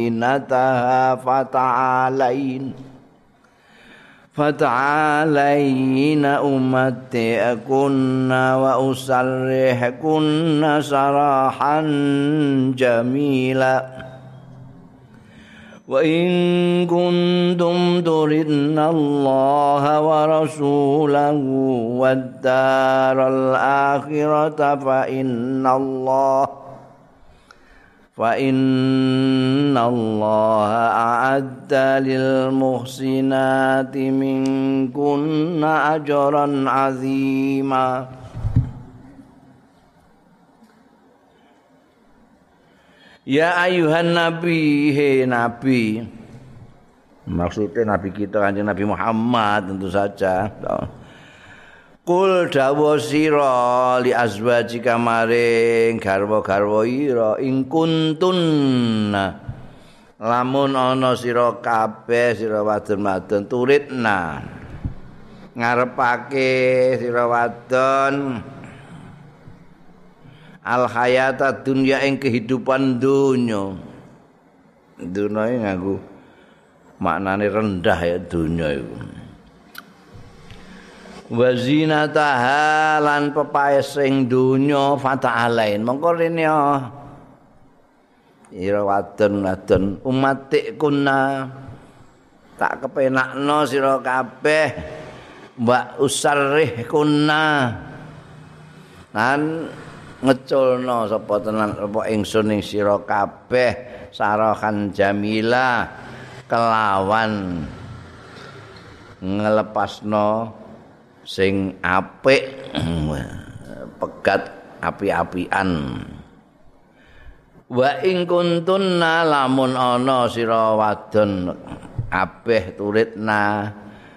زينتها فتعالين فتعالين أمتئكن وأسرحكن سراحا جميلا وإن كنتم تردن الله ورسوله والدار الآخرة فإن الله فإن الله أعد للمحسنات منكن أجرا عظيما Ya ayuhan nabi, he nabi. Maksudnya nabi kita kanjeng Nabi Muhammad tentu saja. Kul dawa sira li azwajika maring garwa-garwa ira ing kuntun. Lamun ana sira kabeh sira wadon-wadon turitna. Ngarepake sira wadon al hayata dunya ing kehidupan dunya dunya nganggo maknane rendah ya dunya iku wa zinataha lan pepaes sing dunya fata'alain. Mongko rene ira wadon-wadon umatik kuna tak kepenakno sira kabeh. Mbak usarrih kuna lan ngeculno sapa tenan apa ingsun ing sira kabeh. Sarahan jamila kelawan ngelepasno sing apik pegat api-apian. Wa ing kuntunna lamun ana sira wadon kabeh turitna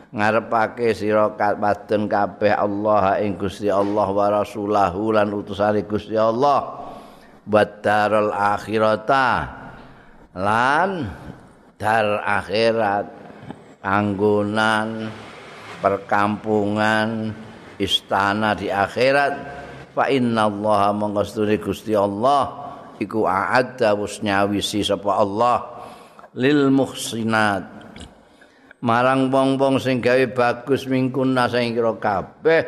ngarepake sira wadon kabeh Allah ing Gusti Allah wa rasulahu lan utusane Gusti Allah. Badarul akhirata lan dar akhirat anggonan perkampungan istana di akhirat. Fa innallaha mangkastune Gusti Allah iku a'adda wis nyawisi sapa Allah. Lil muhsinat. Marang wong-wong sing gawe bagus mingkuna sing kira kabeh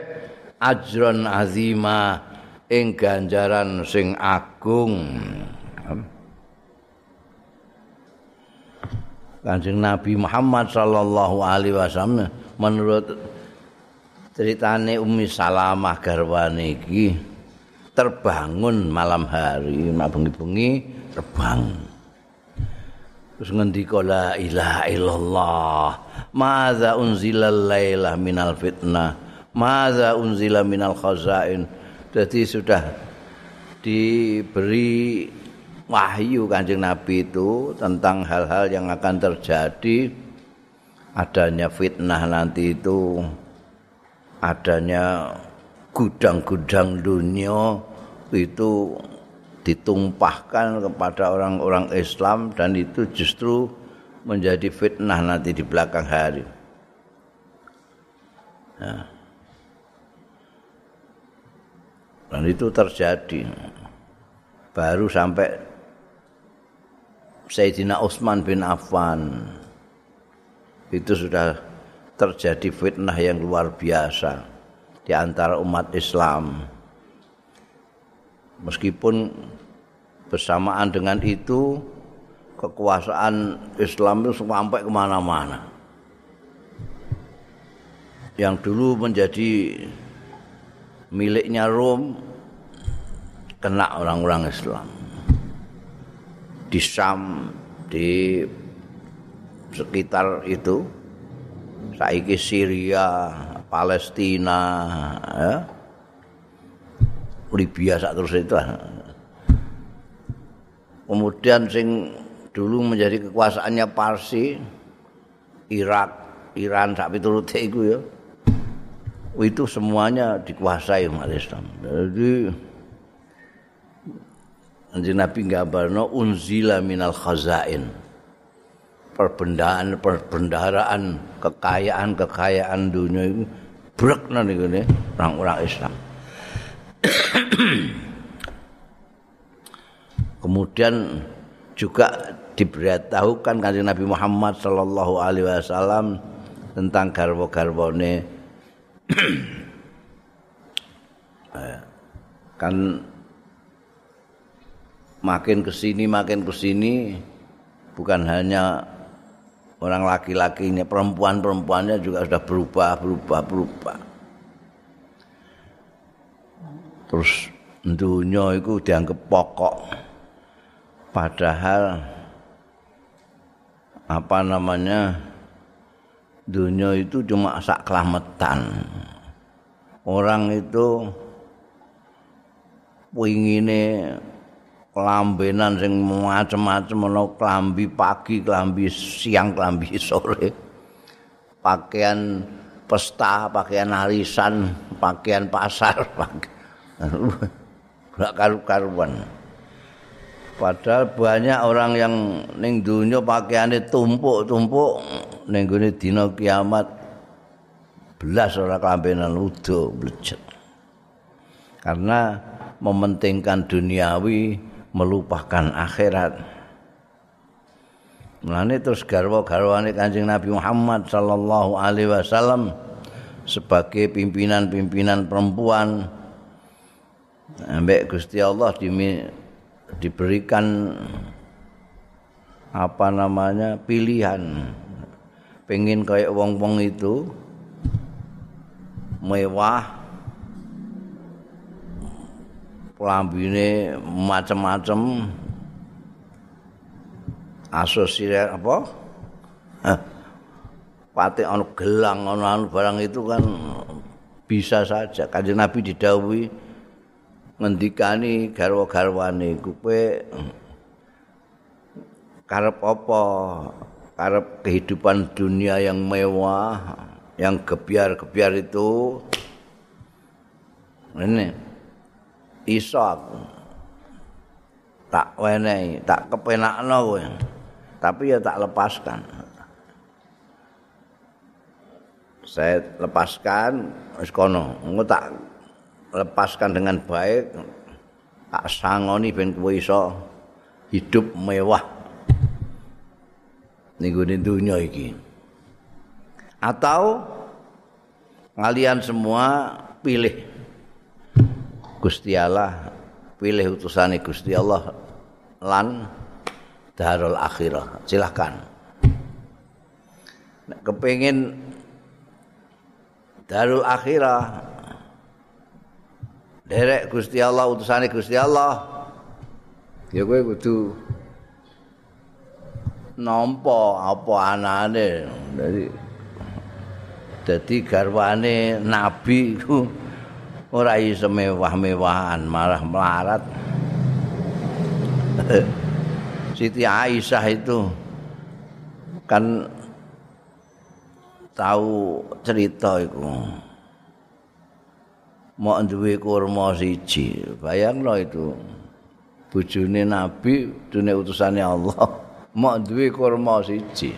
ajron azima ing ganjaran sing agung Kanjeng Nabi Muhammad sallallahu alaihi wasallam menurut ceritane Ummi Salamah garwane iki terbangun malam hari bengi-bengi terbang. Terus ngendika la ilaha illallah Maza unzila laila minal fitnah Maza unzila minal khazain. Jadi sudah diberi wahyu kanjeng Nabi itu Tentang hal-hal yang akan terjadi Adanya fitnah nanti itu Adanya gudang-gudang dunia Itu ditumpahkan kepada orang-orang Islam Dan itu justru menjadi fitnah nanti di belakang hari. Ya. Dan itu terjadi. Baru sampai Sayyidina Utsman bin Affan itu sudah terjadi fitnah yang luar biasa di antara umat Islam. Meskipun bersamaan dengan itu kekuasaan Islam itu sampai ke mana-mana. Yang dulu menjadi miliknya Rom kena orang-orang Islam. Di Sam, di sekitar itu, saiki Syria, Palestina, ya. Libya terus itu. Kemudian sing dulu menjadi kekuasaannya Parsi, Irak, Iran sak piturute iku ya. Itu semuanya dikuasai umat Islam. Jadi Anjing Nabi ngabarno unzila minal khazain. Perbendaan, perbendaharaan, kekayaan, kekayaan dunia itu brek nanti orang-orang Islam. Kemudian juga diberitahukan kanjeng Nabi Muhammad sallallahu alaihi wasallam tentang garwa-garwane eh, kan makin ke sini makin ke sini bukan hanya orang laki-lakinya perempuan-perempuannya juga sudah berubah berubah berubah terus dunia itu dianggap pokok padahal apa namanya dunia itu cuma sak kelametan. Orang itu wingine kelambenan sing macam-macam ana klambi pagi, klambi siang, klambi sore. Pakaian pesta, pakaian arisan, pakaian pasar, pakaian karu-karuan. Padahal banyak orang yang ning dunya pakaiane tumpuk-tumpuk ning gone dina kiamat belas ora kelambenan udo blecet. Karena mementingkan duniawi melupakan akhirat. Mulane terus garwa-garwane Kanjeng Nabi Muhammad sallallahu alaihi wasallam sebagai pimpinan-pimpinan perempuan ambek Gusti Allah dimi diberikan apa namanya pilihan pengen kayak wong-wong itu mewah pelambine macam-macam asosiasi apa? Pati anu gelang anu, anu barang itu kan bisa saja. Kanjeng Nabi didhawuhi ngendikani garwa-garwane. Kowe karep apa? Karep kehidupan dunia yang mewah yang gebiar-gebiar itu. Ini iso aku. Tak wenehi tak kepenakno kowe. Tapi ya tak lepaskan. Saya lepaskan wis kono. Engko tak lepaskan dengan baik tak sangoni ben kowe iso hidup mewah ning dunia iki. Atau kalian semua pilih Gusti Allah pilih utusan Gusti Allah lan darul akhirah. Silahkan. Nek kepengin darul akhirah derek Gusti Allah utusane Gusti Allah ya kowe kudu nampa apa anane. Dadi garwane nabi iku ora iso mewah-mewahan malah melarat Siti Aisyah itu kan tahu cerita itu mau duwe kurma siji. Bayangno itu. Bojone Nabi, dunia utusannya Allah, mau duwe kurma siji.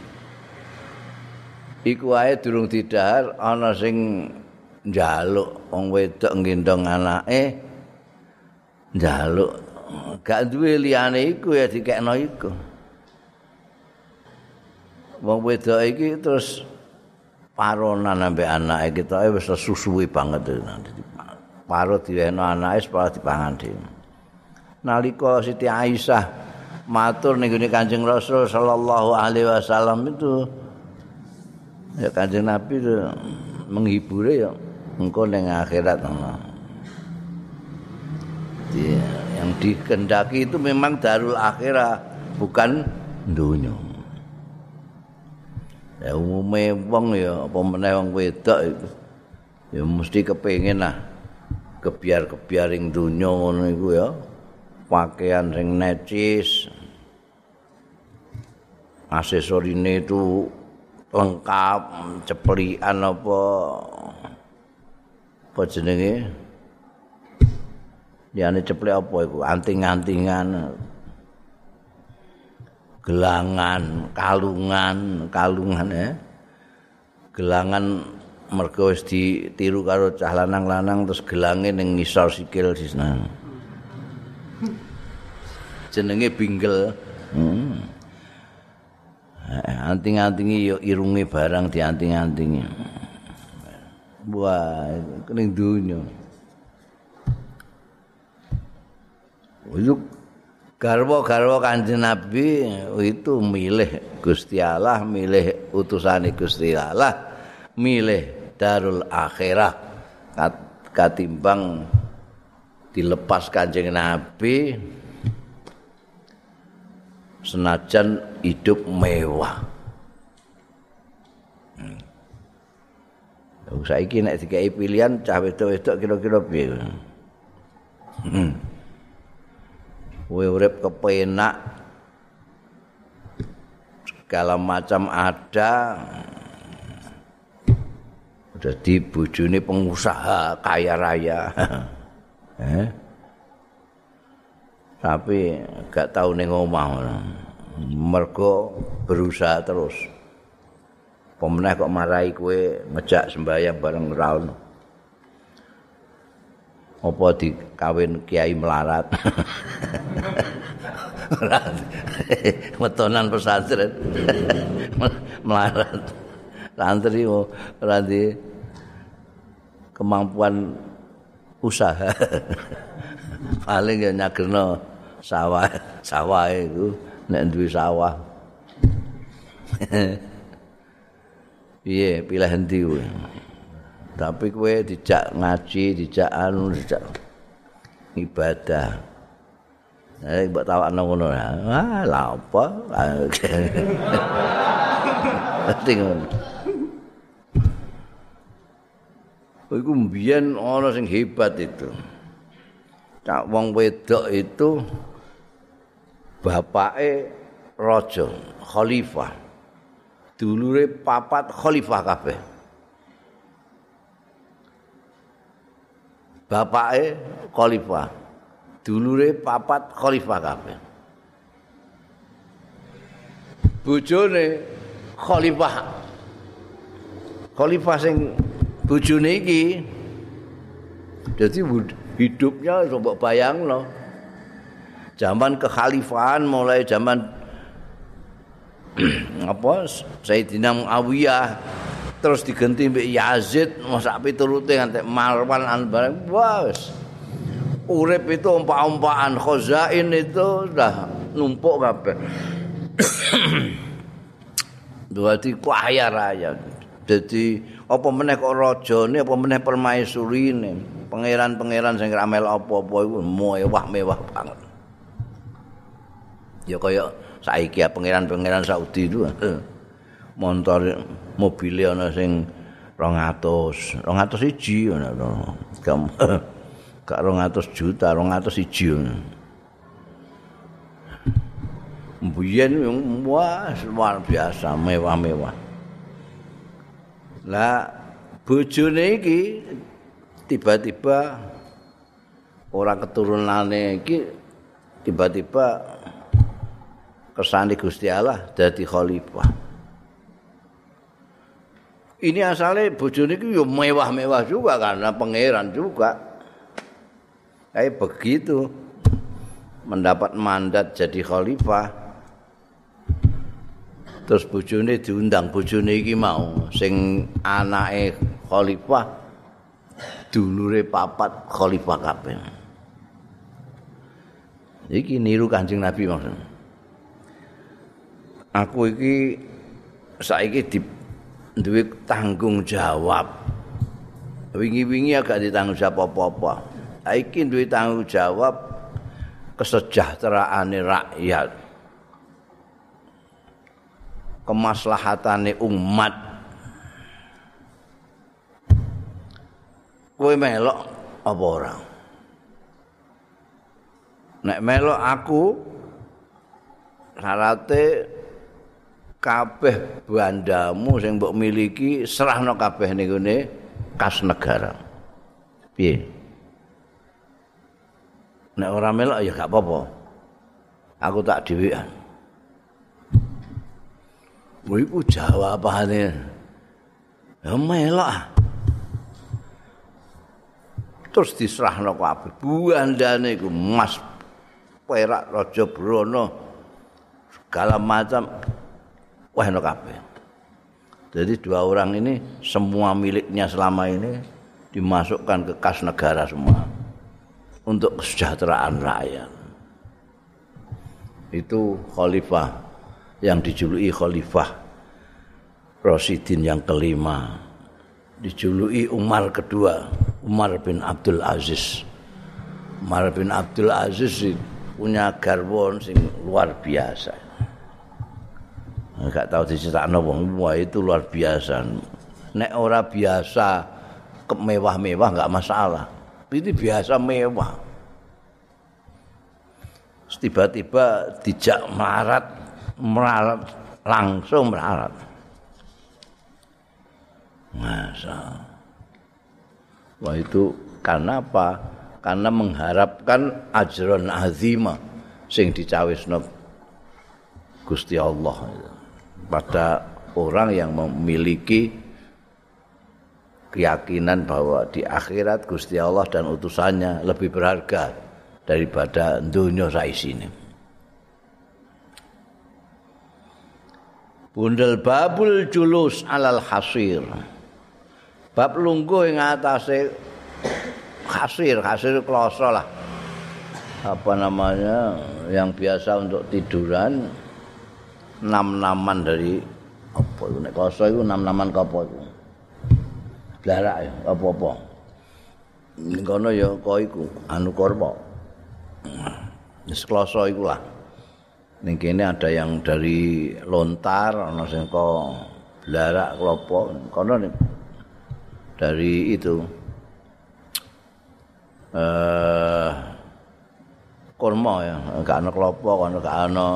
Iku ae durung didahar ana sing njaluk wong wedok nggendong anake njaluk. Gak duwe liyane iku ya dikekno iku. Wong wedok iki terus paronan ambek anake kita wis susuwi banget nanti parut diwehno anake supaya dipangan dhewe. Nalika Siti Aisyah matur ning Kanjeng Rasul sallallahu alaihi wasallam itu ya Kanjeng Nabi itu ya engko ning akhirat ana. yang dikendaki itu memang darul akhirah bukan dunia. Ya umumnya wong ya apa meneh wong wedok itu ya mesti kepengin lah kebiar-kebiar ing donya ngono iku ya. Pakaian sing necis. Aksesorine itu lengkap, ceplikan apa apa jenenge? Diane ceplik apa iku? Anting-antingan. Gelangan, kalungan, kalungan ya. Gelangan mergo wis ditiru karo cah lanang-lanang terus gelange ning ngisor sikil di sana. Jenenge binggel. Hmm. anting-antingi yo irunge barang dianting-antingi wah kening dunya garwa-garwa kanjeng Nabi itu milih Gusti Allah, milih utusane Gusti Allah, milih darul akhirah katimbang dilepas kanjeng Nabi senajan hidup mewah. Saiki nek dikai pilihan cah wedok-wedok kira-kira piye? Hmm. Kowe urip kepenak segala macam ada jadi bojone pengusaha kaya raya. eh? tapi gak tahu ning omah mergo berusaha terus pemenah kok marahi kowe ngejak sembahyang bareng raun apa dikawin kiai melarat? Metonan pesantren. Melarat. Santri ora kemampuan usaha. Paling ya nyagerno sawah sawah itu nek duwe sawah piye pilih endi kowe tapi kowe dijak ngaji dijak anu dijak ibadah Eh, mbok tawakno ngono. Ah, lha apa? Mesti ngono. Iku mbiyen ana sing hebat itu. Cak wong wedok itu bapake raja, khalifah. Dulure papat khalifah kabeh. Bapake khalifah. Dulure papat khalifah kabeh. Bojone khalifah. Khalifah sing bojone iki dadi hidupnya coba bayang loh. Zaman kekhalifahan mulai zaman apa? Sayyidina Muawiyah. Terus diganti Mbak Yazid masa piturute nganti Marwan an bareng. Wes urip itu ompak-ompakan. Khazain itu sudah numpuk kabeh. Berarti kaya raya. Jadi apa meneh kok rajane apa meneh permaisurine? Pangeran-pangeran sing ramel apa-apa iku mewah-mewah banget. Ya kaya saiki pangeran-pangeran Saudi itu eh, motor mobil ana sing 200 200 siji ana gak 200 juta 200 siji Mbiyen wah luar biasa mewah-mewah. Lah bojone iki tiba-tiba orang keturunane iki tiba-tiba kesane Gusti Allah dadi khalifah. Ini asalnya bojone iki yo mewah-mewah juga karena pangeran juga. Kayak begitu mendapat mandat jadi khalifah. terus bojone diundang bojone iki mau sing anake khalifah dulure papat khalifah kabeh iki niru Kanjeng Nabi maksud aku iki saiki di duwe tanggung jawab. Wingi-wingi agak ditanggung jawab apa-apa. Saiki duwe tanggung jawab kesejahteraane rakyat. Kemaslahatane umat. Kowe melok apa ora? Nek melok aku syarate kabeh bandamu sing mbok miliki serahno kabeh ning gone kas negara piye nek ora melok ya gak apa-apa aku tak dhewean Wih, ku jawabane. Ya melok. Terus diserahno kabeh. Buandane iku emas perak raja Brana segala macam wehno kabeh. Jadi dua orang ini semua miliknya selama ini dimasukkan ke kas negara semua untuk kesejahteraan rakyat. Itu khalifah yang dijuluki khalifah Rasidin yang kelima. Dijuluki Umar kedua, Umar bin Abdul Aziz. Umar bin Abdul Aziz punya garwon sing luar biasa. Enggak tahu diceritakno wong wah itu luar biasa. Nek ora biasa kemewah-mewah enggak masalah. Ini biasa mewah. Tiba-tiba dijak melarat, melarat langsung melarat. Masa. Wah itu karena apa? Karena mengharapkan ajron azima sing dicawisno Gusti Allah pada orang yang memiliki keyakinan bahwa di akhirat Gusti Allah dan utusannya lebih berharga daripada dunia ini. Bundel babul julus alal hasir. Bab lungguh ing atase hasir, hasir kloso lah. Apa namanya yang biasa untuk tiduran nam-naman dari apa itu nek kloso itu nam-naman apa itu. Blarak ya apa-apa. Ning kono ya kok iku anu korba. Wis kloso iku lah. Ning kene ada yang dari lontar ana sing kok blarak klopo kono dari itu eh kurma ya gak ana klopo kono gak ana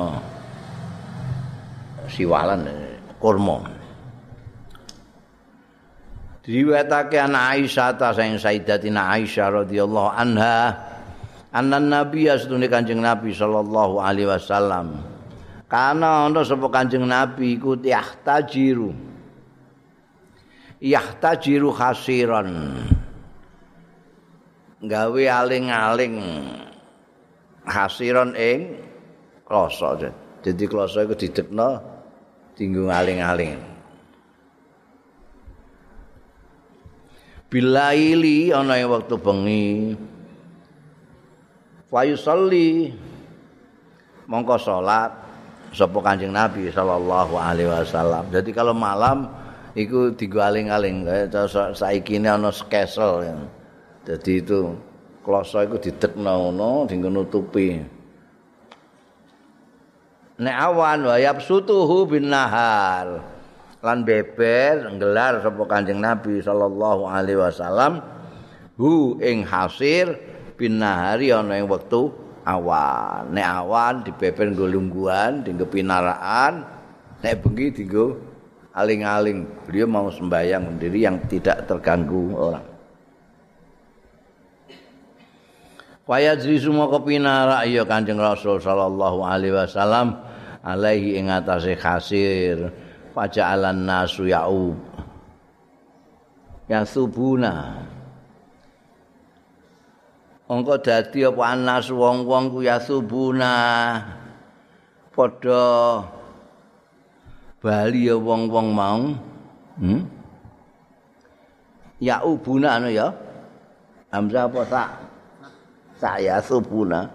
siwalan kurma. Diriwayatake ana Aisyah ta sing Sayyidatina Aisyah radhiyallahu anha anan nabi astune Kanjeng Nabi sallallahu alaihi wasallam. Kana ana sapa Kanjeng Nabi iku yahtajiru. Yahtajiru khasiran. Gawe aling-aling hasiron ing kloso. Jadi kloso iku didekno tinggung aling-aling bilaili ana ing wektu bengi fayusalli mongko salat sapa Kanjeng Nabi sallallahu alaihi wasallam. Jadi kalau malam iku digaling-aling kaya saiki ini ana skesel. Jadi itu kloso iku didekno ngono dinggo nutupi. Nek awan wa yabsutuhu bin nahar. lan beber nggelar sapa Kanjeng Nabi sallallahu alaihi wasallam hu ing hasir binahari ana ing wektu awan. Nek awan dibeber nggo lungguhan dinggo pinaraan nek bengi dinggo aling-aling. Beliau mau sembahyang sendiri yang tidak terganggu orang Waya jri semua kepinara iya kanjeng Rasul sallallahu alaihi wasallam alaihi ing atase khasir. Faja'alan nasu ya'ub. Yang subuna Engko dadi apa anas wong-wong ku ya subuna padha bali ya wong-wong mau. Hmm? ya ubuna anu ya? Hamzah apa tak saya subuna.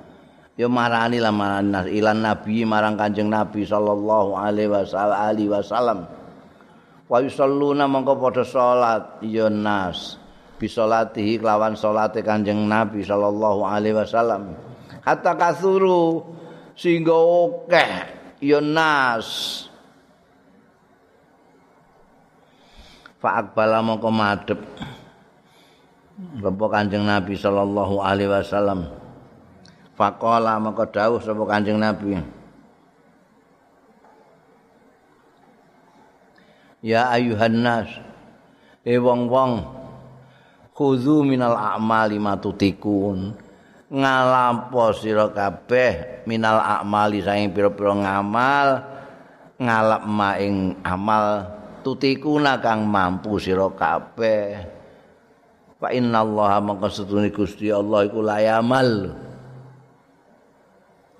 Ya marani lah marani ilan nabi marang kanjeng nabi sallallahu alaihi wasallam. Wa yusalluna mongko padha salat. Ya nas. Bisolatihi kelawan salate kanjeng nabi sallallahu alaihi wasallam. Hatta kasuru sehingga akeh ya nas. Fa akbala mongko madhep Bapak Kanjeng Nabi sallallahu alaihi wasallam Faqala maka dawuh sapa Kanjeng Nabi. Ya ayuhan nas, e wong-wong khudzu minal a'mali matutikun. Ngalampo sira kabeh minal a'mali saing pira-pira ngamal ngalap maing amal tutikuna kang mampu sira kabeh. Fa innallaha maka setune Gusti Allah iku layamal.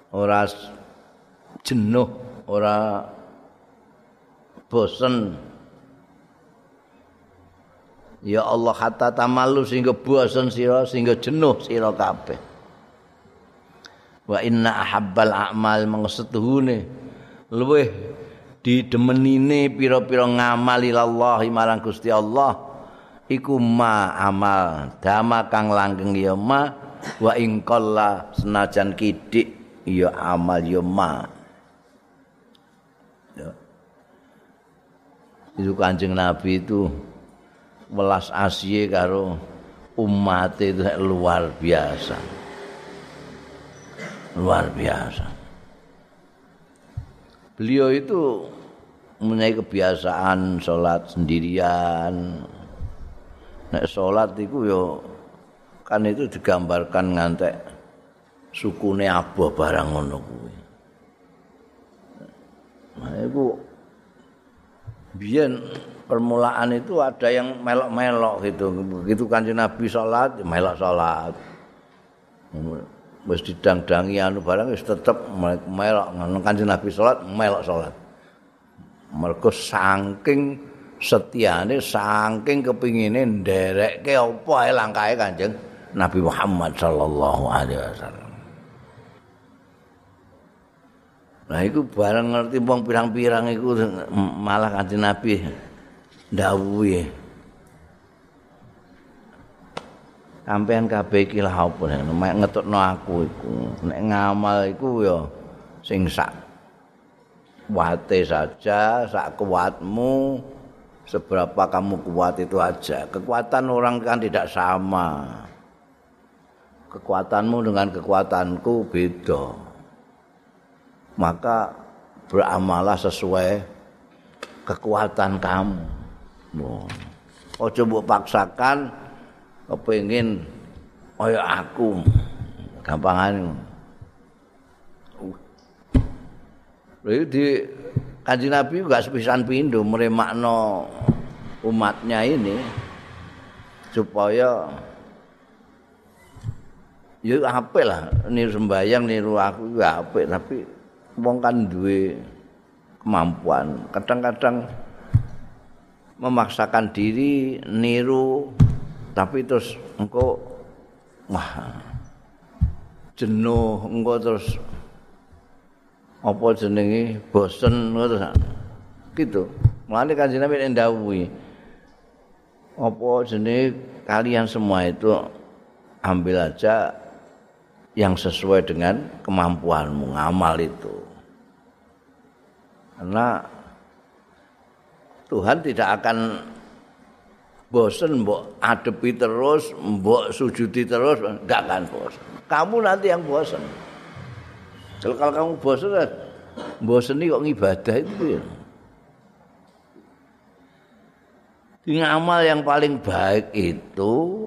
ora jenuh, ora bosen Ya Allah hatta tamalu sehingga bosen sira sehingga jenuh sira kabeh. Wa inna ahabbal a'mal mangsetuhune luweh didemenine pira-pira ngamal ilallah marang Gusti Allah iku ma amal dama kang langgeng ya ma wa ing senajan kidik ya amal ya ma. Itu kanjeng Nabi itu welas asih karo umat itu luar biasa. Luar biasa. Beliau itu mempunyai kebiasaan sholat sendirian nek sholat itu yo kan itu digambarkan ngantek sukune abah barang ngono kuwi nah itu biyen permulaan itu ada yang melok-melok gitu. Begitu kanjeng Nabi sholat, melok sholat. Wis didang-dangi anu barang wis tetep melok ngono kanjeng Nabi sholat, melok sholat. Mergo saking setiane saking kepingine nderekke apa ae langkahe kanjeng Nabi Muhammad sallallahu alaihi wasallam. Nah itu barang ngerti wong pirang-pirang iku malah kanjeng Nabi dawuhe sampean kabeh iki lha apa nek ngetutno aku iku. Nek ngamal iku ya sing sak wate saja sak kuatmu seberapa kamu kuat itu aja. Kekuatan orang kan tidak sama. Kekuatanmu dengan kekuatanku beda. Maka beramalah sesuai kekuatan kamu. Ojo mbok paksakan kepengin kaya aku. Gampangane. Lha di Kanjeng Nabi enggak sepisan pindho meremakno umatnya ini supaya ya apik lah. Niru sembayang niru aku ya apik tapi wong kan duwe kemampuan. Kadang-kadang memaksakan diri niru tapi terus engkau wah jenuh engkau terus apa jenenge? Bosen terus gitu. Mulane kanjeng Nabi ndawuhi apa jenenge? Kalian semua itu ambil aja yang sesuai dengan kemampuanmu ngamal itu. Karena Tuhan tidak akan bosen mbok adepi terus, mbok sujudi terus, enggak akan bosen. Kamu nanti yang bosen. Kalau kamu bosen, bosen kok ngibadah itu ya. Ngamal yang paling baik itu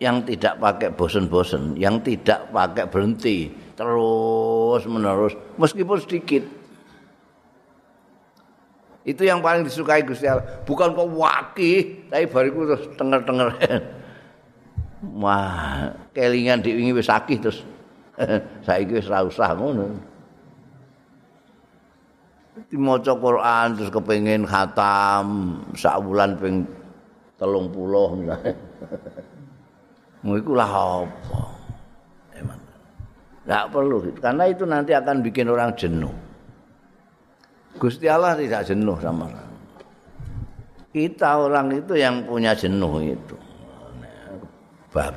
yang tidak pakai bosen-bosen, yang tidak pakai berhenti, terus menerus, meskipun sedikit. Itu yang paling disukai Gusti Allah. Bukan kok waki, tapi bariku terus tenger-tenger. Wah, kelingan diwingi wis terus saiki wis ora usah ngono. Dimaca Quran terus kepengin khatam sak wulan ping 30 misalnya. Lah apa? Emang. Enggak perlu karena itu nanti akan bikin orang jenuh. Gusti Allah tidak jenuh sama kita orang itu yang punya jenuh itu bab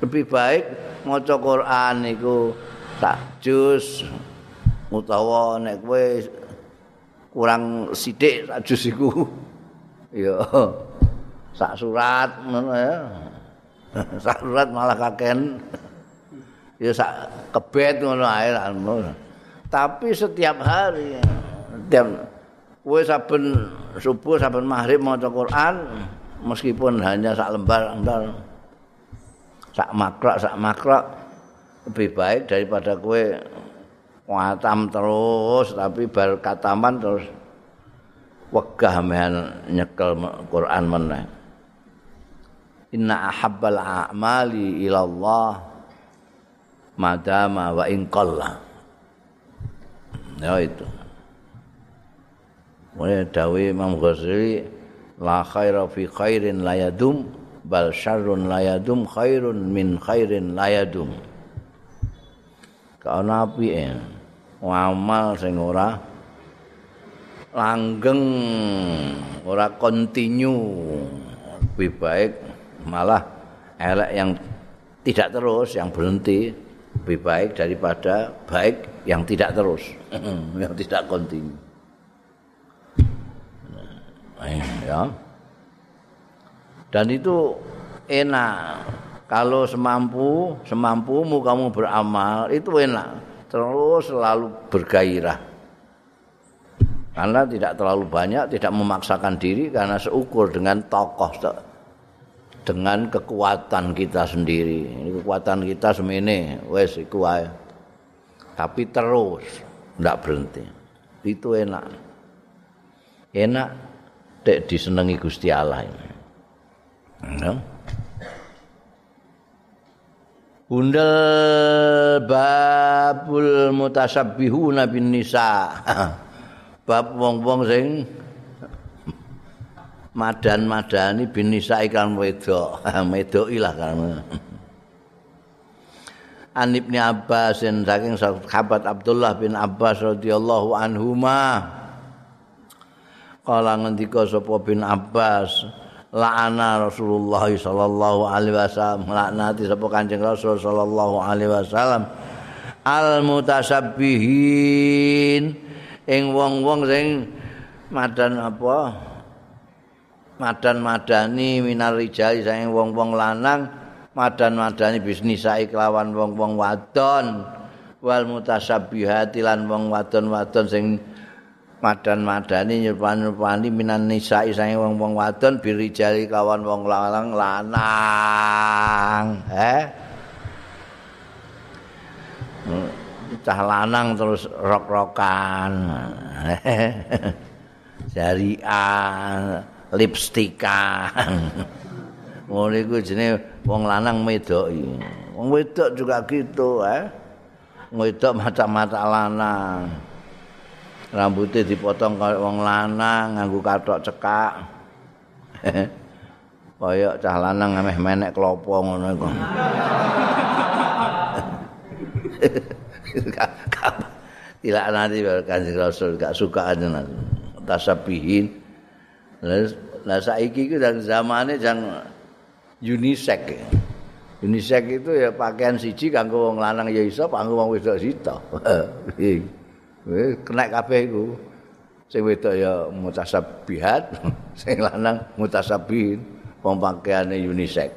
lebih baik maca Quran itu tak jus utawa nek kowe kurang sithik sak jus iku ya sak surat ngono ya. Sak surat malah kaken. Ya sak kebet ngono ae tapi setiap hari setiap kowe saben subuh saben maghrib maca Quran meskipun hanya sak lembar entar sak makrak sak makrak lebih baik daripada kowe watam terus tapi bar kataman terus wegah mehan nyekel Quran meneh. Inna ahabbal a'mali ila Allah madama wa in qalla. Ya itu. Mulai dawi Imam Ghazali la khaira fi khairin la yadum bal syarrun la yadum khairun min khairin la yadum. Kana apike amal sing ora langgeng ora kontinu lebih baik malah elek yang tidak terus yang berhenti lebih baik daripada baik yang tidak terus yang tidak kontinu ya dan itu enak. Kalau semampu semampumu kamu beramal itu enak. Terus selalu bergairah. Karena tidak terlalu banyak tidak memaksakan diri karena seukur dengan tokoh dengan kekuatan kita sendiri. Ini kekuatan kita semene wes iku tapi terus tidak berhenti. Itu enak. Enak dek disenangi Gusti Allah ini. Ya. Bundel babul mutasabbihuna bin nisa. Bab wong-wong sing madan-madani bin nisa iklan wedok. Medoki lah kan. An Ibnu Abbas saking sahabat Abdullah bin Abbas radhiyallahu anhuma. Kala ngendika sapa bin Abbas la'ana Rasulullah sallallahu alaihi wasallam. Laknati sapa Kanjeng Rasul sallallahu alaihi wasallam. Al mutasabbihin ing wong-wong sing madan apa? Madan-madani minar rijal sing wong-wong lanang madan-madani bisnis kelawan wong-wong wadon. Wal mutasabbihati lan wong wadon-wadon sing madan-madani nyupan-nyupani minan nisa isane wong-wong wadon birijali kawan wong lanang lanang. Eh cah lanang terus rok-rokan. Jarian lipstikan. Ngono iku jenenge wong lanang medoki wong wedok juga gitu eh wedok mata-mata lanang rambutnya dipotong kaya wong lanang nganggo kathok cekak. Kaya cah lanang ameh menek klopo ngono iku. Tidak nanti kanjeng rasul gak suka aja nanti tasabihin. Lah saiki itu dan zamannya jangan unisex unisex itu ya pakaian siji kanggo wong lanang ya iso kanggo wong wedok sito Kena kabeh iku. Sing wedok ya mutasabihat, sing lanang mutasabihin, wong pakaiane unisex.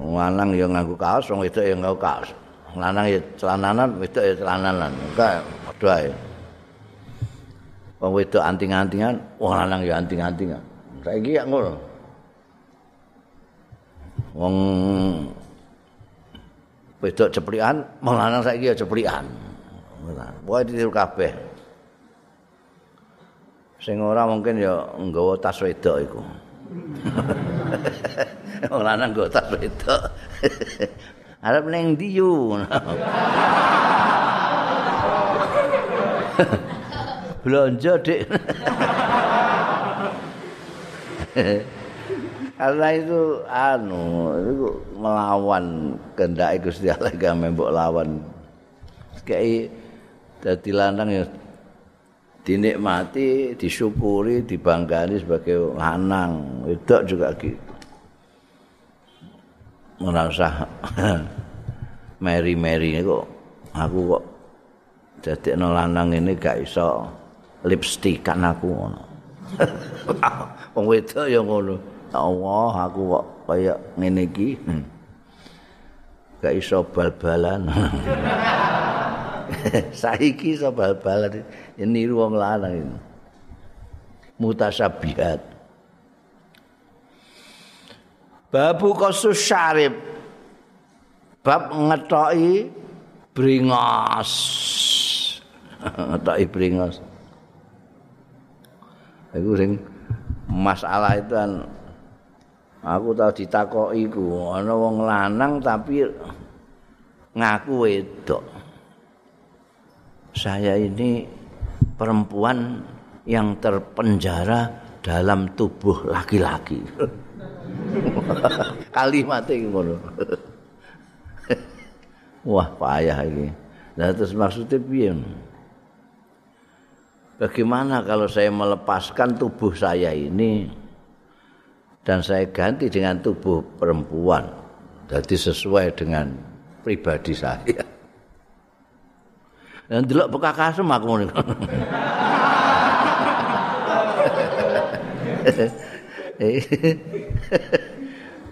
Lanang ya nganggo kaos, wong wedok ya nganggo kaos. Lanang ya celananan, wedok ya celananan. Enggak padha ae. Wong wedok anting-antingan, wong lanang ya anting-antingan. Saiki ya ngono. Wong wedok ceplikan, wong lanang saiki ya ceplikan. Wae ditiru kabeh. Sing ora mungkin ya nggawa tas wedok iku. Ora nang nggawa tas wedok. Arep ning ndi yu? Blonjo, Dik. Karena itu anu, itu melawan kehendak Gusti Allah gak mbok lawan. Kayak dadi lanang ya dinikmati, disyukuri, dibanggani sebagai lanang. Wedok juga gitu. Merasa meri-meri kok aku kok jadi lanang ini gak iso lipstikan aku ngono. Wong wedok ya ngono. Allah aku kok kaya ngene iki. Hmm. Gak iso bal-balan. saiki iso bal-balan niru wong lanang itu mutasabihat. Babu kasus syarib bab ngetoki bringos. Ngetoki bringos. Iku sing masalah itu kan aku tahu ditakoki iku ana wong lanang tapi ngaku wedok saya ini perempuan yang terpenjara dalam tubuh laki-laki. Kalimat ngono. Wah, payah ini. Nah, terus maksudnya piye? Bagaimana kalau saya melepaskan tubuh saya ini dan saya ganti dengan tubuh perempuan? Jadi sesuai dengan pribadi saya. Dan delok bekakasem aku ngono.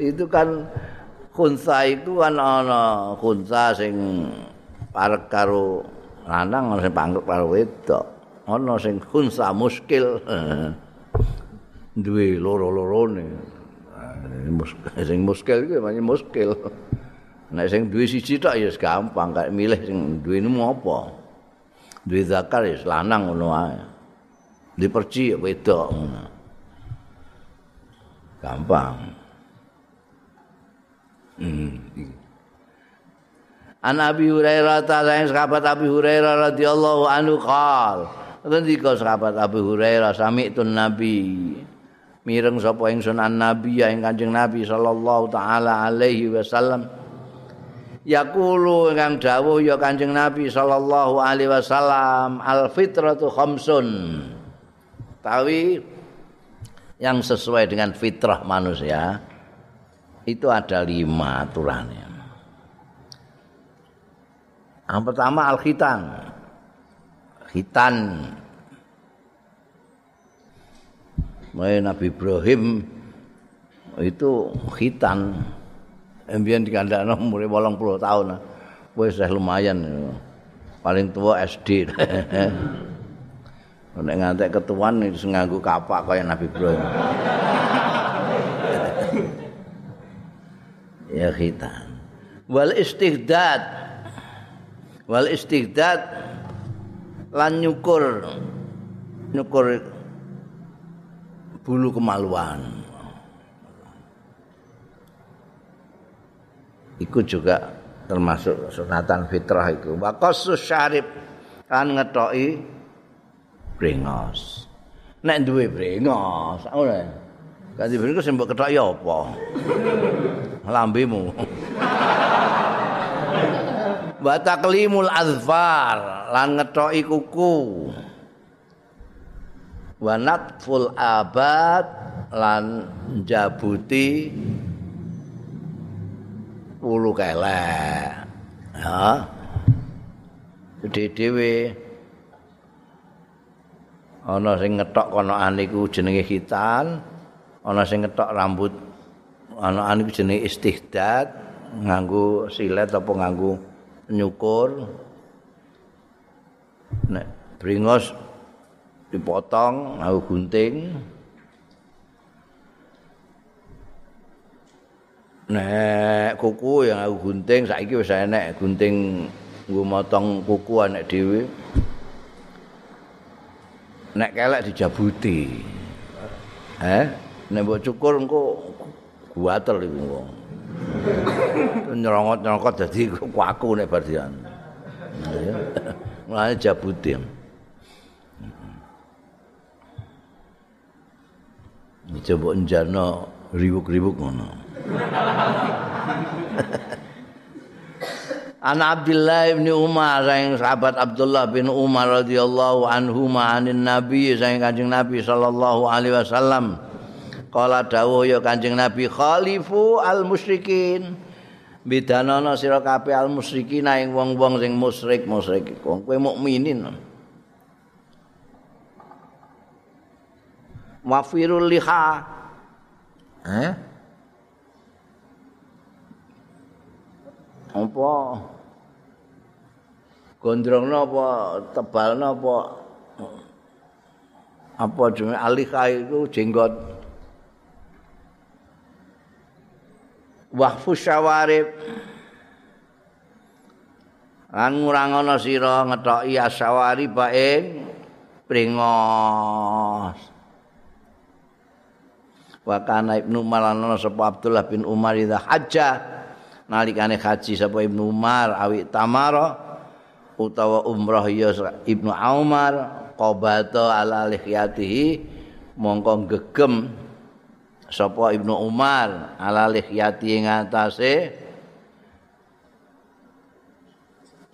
itu kan khunsa itu kan ana khunsa sing parek karo lanang ana sing pangkep karo wedok. Ana sing khunsa muskil. Duwe loro-lorone. Sing muskil iku namanya muskil. Nek sing duwe siji tok ya gampang, kayak milih sing duwe apa. Duwe zakar ya lanang ngono ae. Diperci wedok ngono. Gampang. Hmm. An Abi Hurairah ta sing sahabat Abi Hurairah radhiyallahu anhu qol. Ngendika sahabat Abi Hurairah sami itu Nabi. Mireng sapa ingsun an Nabi ya ing Kanjeng Nabi sallallahu taala alaihi wasallam. Yaqulu ingkang dawuh ya Kanjeng Nabi sallallahu alaihi wasallam al fitratu khamsun. Tawi yang sesuai dengan fitrah manusia itu ada lima aturannya. Yang pertama al khitan. Khitan. Nabi Ibrahim itu khitan. Embien dikandakno umure 80 tahun. Wis lumayan. Paling tua SD. Nek ngantek ketuan wis nganggo kapak kaya Nabi Ibrahim. ya khitan. Wal istighdad. Wal istighdad lan nyukur nyukur bulu kemaluan. Iku juga termasuk sunatan fitrah iku. Wa qasus syarib. Kan ngetoki brengos nek duwe brengos kan di brengos mbok ketoki apa? Lambemu wa taqlimul azfar lan ngetoki kuku. Wa natful abad lan jabuti puluh kelek. Ya. Gede dhewe. Ana sing ngetok konokan iku jenenge khitan, ana sing ngetok rambut ana iku jenenge istihdad, nganggo silet apa nganggo nyukur. Nek bringos dipotong nganggo gunting. Nek kuku yang aku gunting saiki wis enek gunting nggo motong kuku anek dhewe. Nek kelek dijabuti. Eh nek mbok cukur engko guatel iku wong. Nyerongot-nyerongot dadi kuaku nek bardian mulane jabuti. Coba njana riwuk-riwuk ngono. An Abdullah bin Umar sang sahabat Abdullah bin Umar radhiyallahu anhu ma'anin Nabi sang Kanjeng Nabi sallallahu alaihi wasallam. Kala dawuh ya Kanjeng Nabi khalifu al musyrikin. Bidanono sira kabeh al musyrikin ing wong-wong sing musyrik-musyrik. Wong kowe mukminin. Wafirul liha. Eh? Apa? Gondrongno apa tebalno apa? Apa jenenge? Alika itu jenggot. Wahfu syawarib. Lan ngurangono sira ngetoki asawari bae pringos. Wa kana ibnu malana sapa Abdullah bin Umar idza hajjah nalikane haji sapa Ibnu Umar awi tamara utawa umrah ya Ibnu Umar qabata ala lihyatihi mongko gegem sapa Ibnu Umar ala lihyati ing atase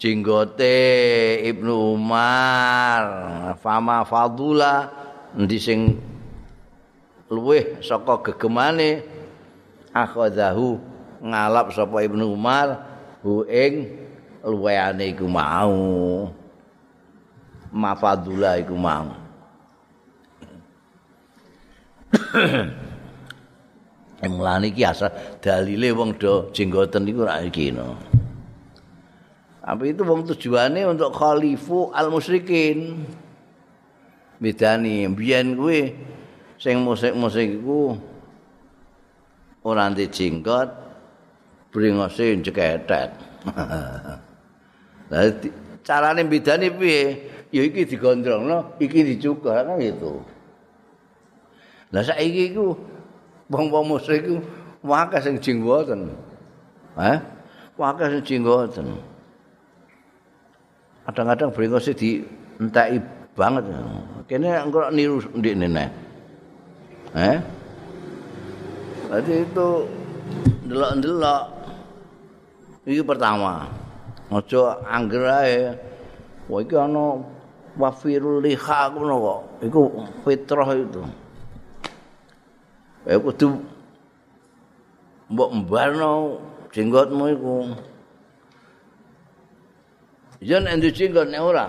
jenggote Ibnu Umar. Fama fadula endi sing luweh saka gegemane akhadahu ngalap sapa Ibnu Umar hu ing luwehane iku mau mafadula iku mau Mulane iki asal dalile wong do jenggoten iku ra iki no. Apa itu wong tujuane untuk khalifu al musyrikin. Bedani mbiyen kuwi sing musik-musik iku ora ndek jenggot bringose ceketet. Lah carane bedani piye? Ya iki digondrongno, iki dicukur kan gitu. Lah saiki iku wong-wong musyrik iku wae sing jenggoten. Hah? Wae sing jenggoten. Kadang-kadang bringose di enteki banget. Kene engko niru ndekne neh. Eh? Berarti itu delok-delok. Iki pertama. Aja angger ae. Wah iki ana wafirul liha ngono kok. Iku fitrah itu. Eh kudu mbok mbarno jenggotmu iku. Yen endi jenggot nek ora.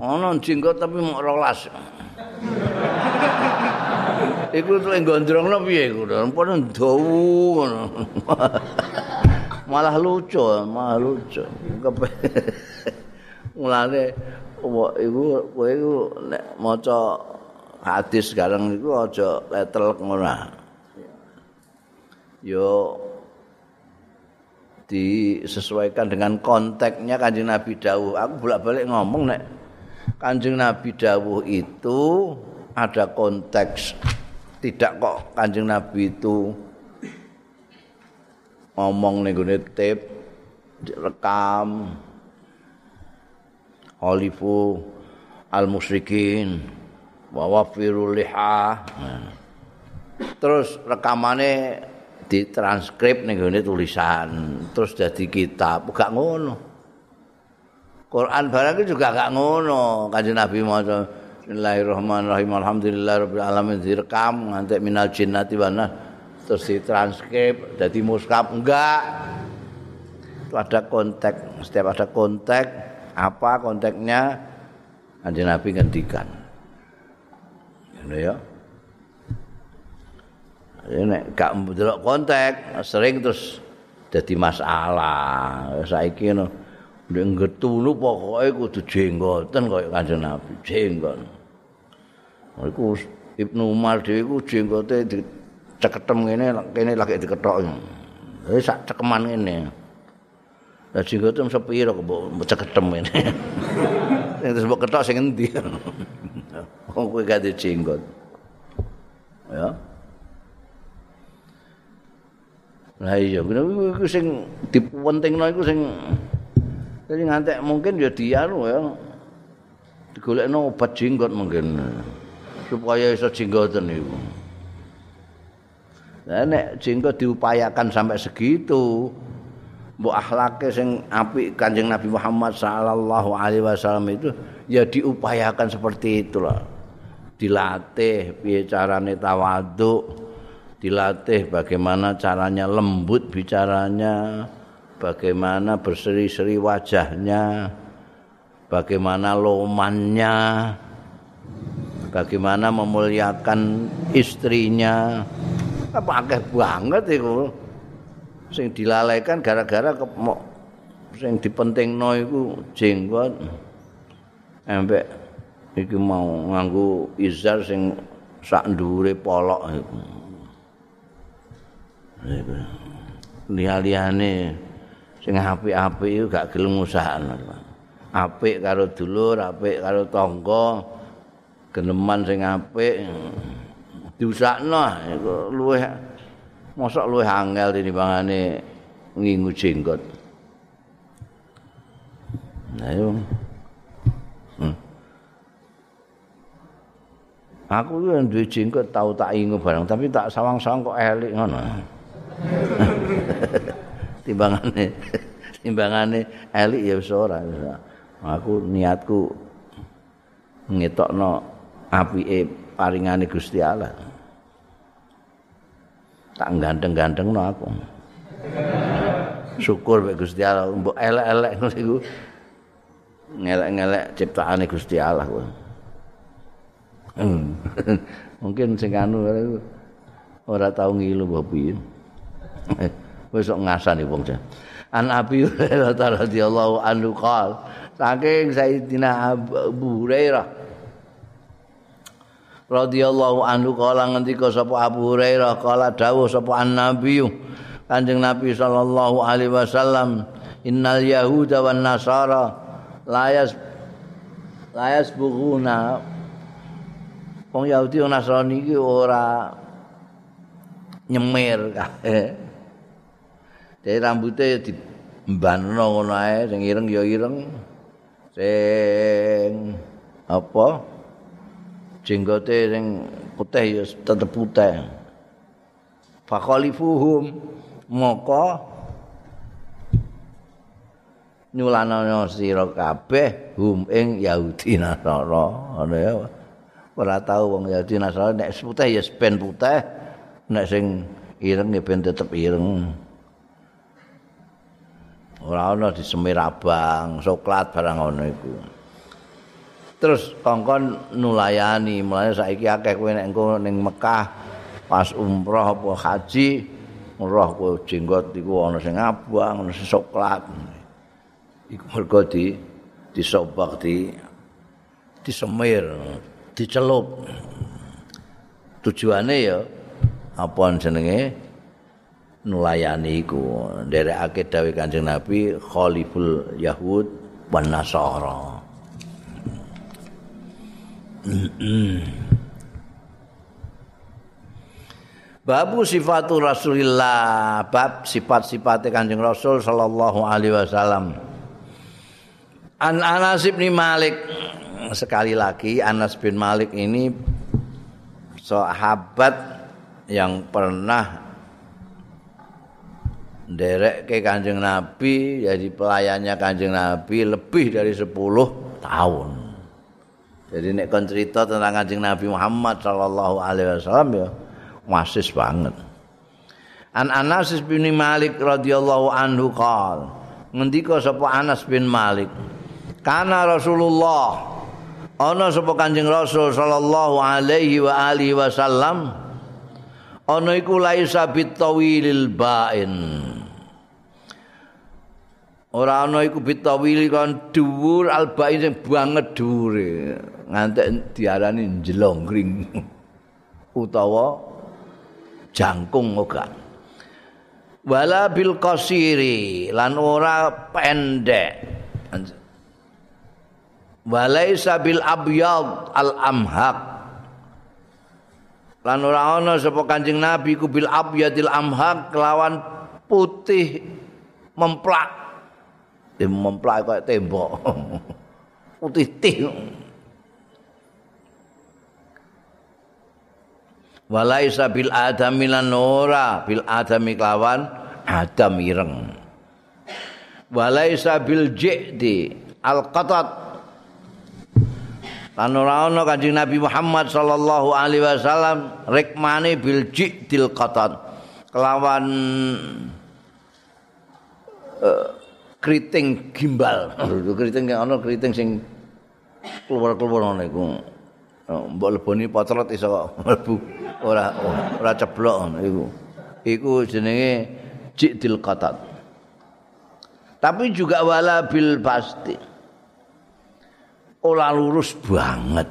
Ana jenggot tapi mok rolas. iku tuh gondrongno piye iku? Padha dawu ngono. malah lucu, malah lucu. Mulane iku kowe iku nek maca hadis sekarang itu aja letel ngono. Yo disesuaikan dengan konteksnya kanjeng Nabi Dawuh. Aku bolak-balik ngomong nek kanjeng Nabi Dawuh itu ada konteks. Tidak kok kanjeng Nabi itu ngomong nih gue tip rekam Halifu al musyrikin wa firul liha. Terus rekamannya ditranskrip nih gue tulisan terus jadi kitab. Gak ngono. Quran barang juga gak ngono kanjeng Nabi mau Bismillahirrahmanirrahim. Alhamdulillah Alamin. Direkam nganti minal jinnati wana. Terus ditranskrip jadi muskap enggak. Itu ada konteks setiap ada konteks apa konteksnya kanjeng Nabi gantikan ya. Ini gak mendelok konteks sering terus jadi masalah. Saiki no nek ngetulu pokoke kudu jenggoten kaya kanjeng Nabi. Jenggot iku Ibnu Umar dhewe iku jenggote diceketem ngene kene lagi diketok wis sak cekeman ngene. Lah jenggote sepiro kok ceketem ngene. Sing terus mbok ketok sing endi? Wong kowe gak jenggot ya. Lah iya, iku sing dipentingno iku sing jadi ngantek mungkin ya dianu ya. Digolekno obat jenggot mungkin supaya iso jenggoten iku. Lah nek jenggot diupayakan sampai segitu, mbok akhlake sing apik Kanjeng Nabi Muhammad sallallahu alaihi wasallam itu ya diupayakan seperti itulah. Dilatih piye carane tawadhu, dilatih bagaimana caranya lembut bicaranya, bagaimana berseri-seri wajahnya, bagaimana lomannya, bagaimana memuliakan istrinya. Apa akeh banget itu. Sing dilalaikan gara-gara sing dipentingno iku jenggot. Embek iki mau nganggo izar sing sak ndure polok iku. liya-liyane sing apik-apik iku gak gelem usahane. Apik karo dulur, apik karo tangga, geneman sing apik diusakno iku luweh mosok luweh angel tinimbangane ngingu jenggot. Nah yo hmm. aku yo duwe jenggot tau tak ingu barang tapi tak sawang-sawang kok elik ngono. Timbangane timbangane elik ya wis ora. Aku niatku ngetokno apike paringane Gusti Allah. Tak ganteng-gantengno aku. Syukur mek Gusti Allah mbok elek-elek ngono iku. Ngelek-ngelek ciptaane Gusti Allah kuwi. Hmm. Mungkin sing anu ora tau ngilu apa piye. Wis ngasani wong jan. An Abi Hurairah radhiyallahu anhu qol, saking Sayyidina Abu Hurairah radhiyallahu anhu kala ngendika sapa Abu Hurairah kala dawuh sapa an Nabi Kanjeng Nabi sallallahu alaihi wasallam innal yahuda wan nasara layas layas bughuna wong Yahudi wong Nasrani iki ora nyemir kae. Dadi rambuté ya dibanono ngono ae, sing ireng ya ireng. Sing apa? Jenggote sing putih ya tetep putih. Fakhalifuhum moko nyulana sira kabeh hum ing Yahudi Nasara. Ngono ya. ora tau wong Yahudi Nasrani nek putih ya ben putih nek sing ireng ya ben tetep ireng ora ana di semir abang coklat barang ngono iku terus kongkon nulayani mulane saiki akeh kowe nek engko ning Mekah pas umroh apa haji umroh kowe jenggot iku ana sing abang ana sing coklat iku mergo di disobak di disemir dicelup. Tujuane ya apa jenenge nulayani iku nderekake dawuh Kanjeng Nabi khaliful yahud wan nasara. Babu sifatu Rasulillah, bab sifat-sifat Kanjeng Rasul sallallahu alaihi wasallam. An Anas bin Malik sekali lagi Anas bin Malik ini sahabat yang pernah derek ke kanjeng Nabi jadi pelayannya kanjeng Nabi lebih dari 10 tahun jadi nek kon cerita tentang kanjeng Nabi Muhammad sallallahu alaihi wasallam ya wasis banget. An Anas bin Malik radhiyallahu anhu qol ngendika sapa Anas bin Malik? Karena Rasulullah ana sapa Kanjeng Rasul sallallahu alaihi wa alihi wasallam? Ana iku laisa bitawilil bain. Ora ana iku bitawil kan dhuwur albain sing banget dhuwure ngantek diarani jelongring utawa jangkung ora wala bil qasiri lan ora pendek. Walaisa bil abyad al amhaq lan ora ana sapa kanjeng nabi ku bil abyadil amhaq kelawan putih memplak. Dem memplak kaya tembok. Putih tih walaisa bil adami lan ora bil adami kelawan adam ireng walaisa bil jidi al qatat Lan ora ana Kanjeng Nabi Muhammad sallallahu alaihi wasallam rikmane bil jidil qatat kelawan uh, kriting gimbal. kriting ana kriting sing keluar-keluar ngono iku. Uh, mbok leboni potrot iso mlebu ora ora ceblok iku. Iku jenenge jidil qatat. Tapi juga wala bil pasti. ora lurus banget.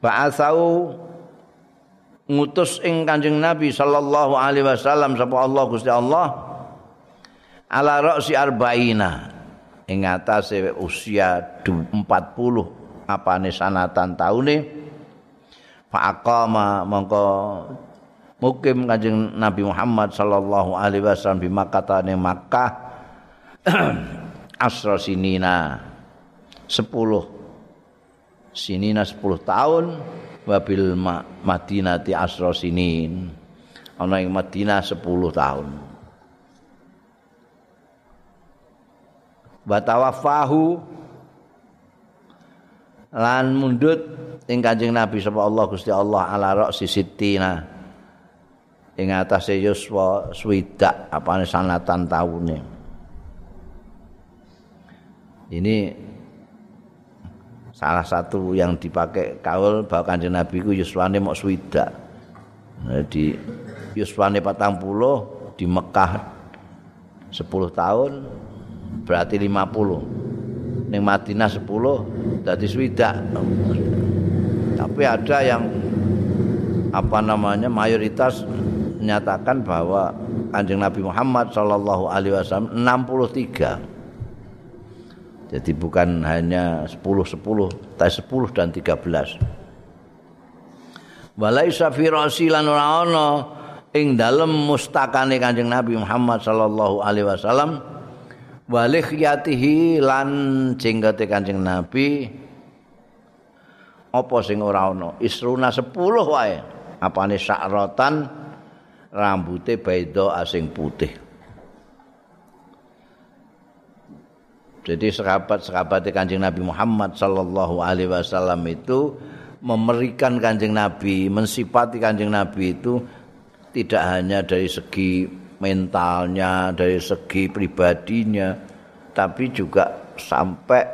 Ba'atsau ngutus ing Kanjeng Nabi sallallahu alaihi wasallam sapa Allah Gusti Allah ala ra'si arba'ina ing atase usia 40 apane sanatan taune fa aqama mongko mukim Kanjeng Nabi Muhammad sallallahu alaihi wasallam di Makkah Makkah. Asra sinina 10 sinina 10 tahun wabil Madinati asro sinin. Ana ing Madinah 10 tahun wa tawaffahu lan mundut ing Kanjeng Nabi sapa Allah Gusti Allah ala ra'si sittina ing atase yuswa swidak apane sanatan taune. Ini salah satu yang dipakai kaul bahwa Kanjeng Nabi ku yuswane mok swidak. Di yuswane 40 di Mekah 10 tahun berarti 50 ning Madinah 10 dadi swidak. Tapi ada yang apa namanya mayoritas menyatakan bahwa Kanjeng Nabi Muhammad Shallallahu Alaihi Wasallam 63 jadi bukan hanya 10 10 tapi 10 dan 13 Walaisa fi rasilan ora ing dalem mustakane Kanjeng Nabi Muhammad sallallahu alaihi wasallam walikhyatihi lan jenggate Kanjeng Nabi apa sing ora ana? Isruna 10 wae. Apane sakratan rambute baido asing putih. Jadi sahabat-sahabat Kanjeng Nabi Muhammad sallallahu alaihi wasallam itu memerikan Kanjeng Nabi mensifati Kanjeng Nabi itu tidak hanya dari segi mentalnya dari segi pribadinya tapi juga sampai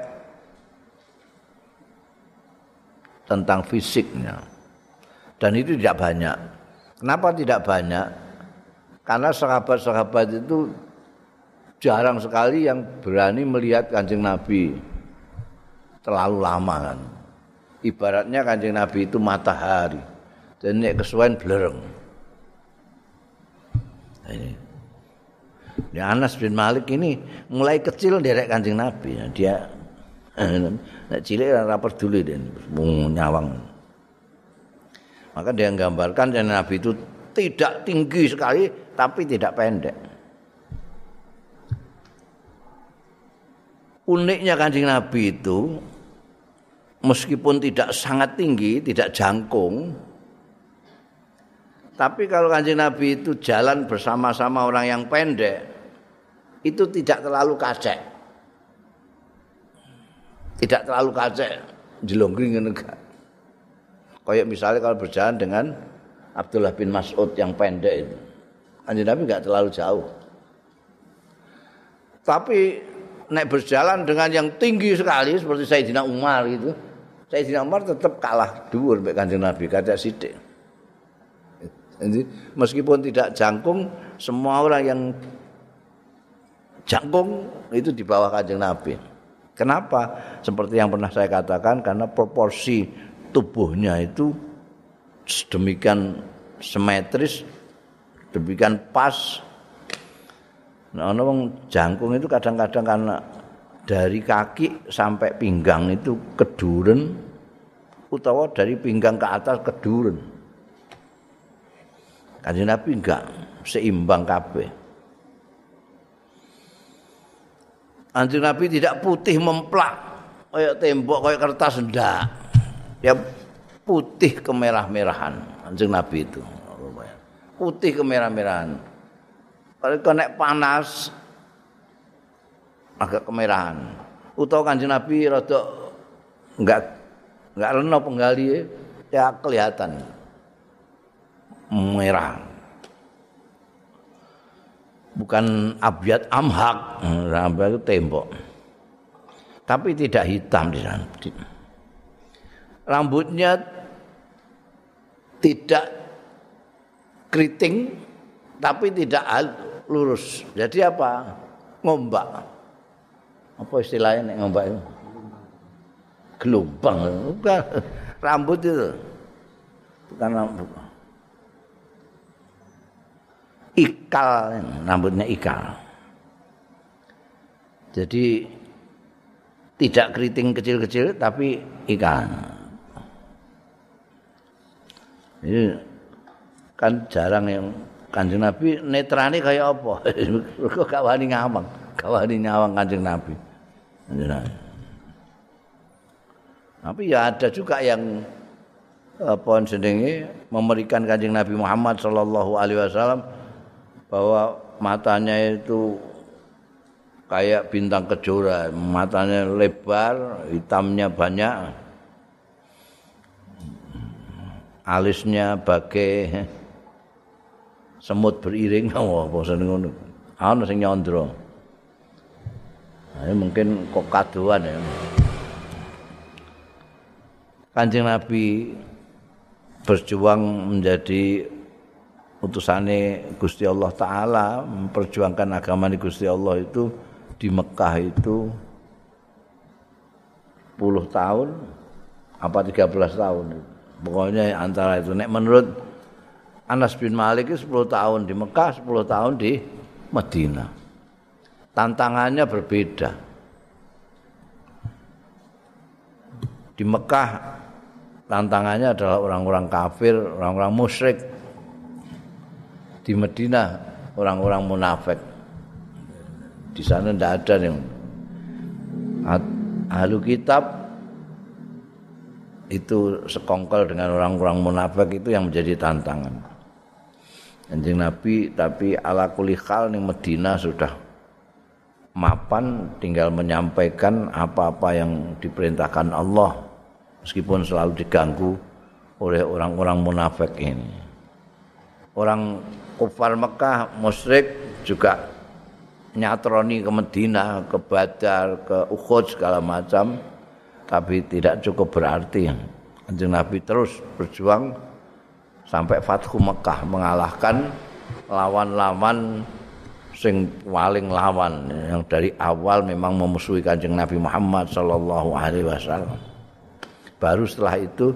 tentang fisiknya. Dan itu tidak banyak. Kenapa tidak banyak? Karena sahabat-sahabat itu jarang sekali yang berani melihat kanjeng Nabi terlalu lama kan. Ibaratnya kanjeng Nabi itu matahari. Dan ini kesuwen blereng. Ini. Ya Anas bin Malik ini mulai kecil derek kanjeng Nabi. Dia Nek cilik ora peduli den nyawang. Maka dia gambarkan yang Nabi itu tidak tinggi sekali tapi tidak pendek. Uniknya kanjeng Nabi itu meskipun tidak sangat tinggi, tidak jangkung, tapi kalau kanjeng Nabi itu jalan bersama-sama orang yang pendek, itu tidak terlalu kacek. tidak terlalu kacek jelonggring ngene Kayak misalnya kalau berjalan dengan Abdullah bin Mas'ud yang pendek itu. Kanjeng Nabi enggak terlalu jauh. Tapi naik berjalan dengan yang tinggi sekali seperti Sayyidina Umar gitu. Sayyidina Umar tetap kalah dhuwur mek Kanjeng Nabi kata sithik. Jadi meskipun tidak jangkung, semua orang yang jangkung itu di bawah Kanjeng Nabi. Kenapa? Seperti yang pernah saya katakan karena proporsi tubuhnya itu sedemikian simetris, demikian pas. Nah, orang jangkung itu kadang-kadang karena dari kaki sampai pinggang itu keduren utawa dari pinggang ke atas keduren. Kanjeng Nabi enggak seimbang kabeh. Anjing Nabi tidak putih memplak kayak tembok kayak kertas ndak. Ya putih kemerah-merahan anjing Nabi itu. Putih kemerah-merahan. Kalau kena panas agak kemerahan. Utawa kanjeng Nabi rada enggak enggak reno penggali ya kelihatan merah. bukan abyad amhak rambut itu tembok. Tapi tidak hitam di sana. Rambutnya tidak keriting tapi tidak lurus. Jadi apa? Ngombak. Apa istilahnya ngombak itu? Gelombang. Bukan rambut itu. Bukan rambut ikal rambutnya ikal. Jadi tidak keriting kecil-kecil tapi ikal. Ini kan jarang yang kanjeng nabi netrani kayak apa? Kok gak wani ngawang? Gak wani nyawang kanjeng nabi. Tapi ya ada juga yang apa jenenge memberikan Kanjeng Nabi Muhammad sallallahu alaihi wasallam bahwa matanya itu kayak bintang kejora, matanya lebar, hitamnya banyak. Alisnya bagai semut beriring apa seneng ngono. Ana sing nyondro. Nah, mungkin kok kaduan ya. Kanjeng Nabi berjuang menjadi utusane Gusti Allah taala memperjuangkan agama di Gusti Allah itu di Mekah itu 10 tahun apa 13 tahun. Pokoknya antara itu nek menurut Anas bin Malik itu 10 tahun di Mekah 10 tahun di Madinah. Tantangannya berbeda. Di Mekah tantangannya adalah orang-orang kafir, orang-orang musyrik. Di Madinah orang-orang munafik. Di sana tidak ada yang ahlu kitab itu sekongkol dengan orang-orang munafik itu yang menjadi tantangan. Anjing Nabi tapi ala kulihal nih Medina sudah mapan tinggal menyampaikan apa-apa yang diperintahkan Allah meskipun selalu diganggu oleh orang-orang munafik ini. Orang kufar Mekah, musyrik juga nyatroni ke Medina, ke Badar, ke Uhud segala macam, tapi tidak cukup berarti. Kanjeng Nabi terus berjuang sampai Fathu Mekah mengalahkan lawan-lawan sing paling lawan yang dari awal memang memusuhi Kanjeng Nabi Muhammad sallallahu alaihi wasallam. baru setelah itu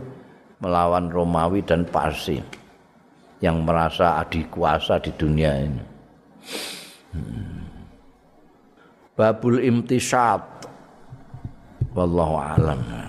melawan Romawi dan Parsi yang merasa adik kuasa di dunia ini. Hmm. Babul imtisab wallahu alam.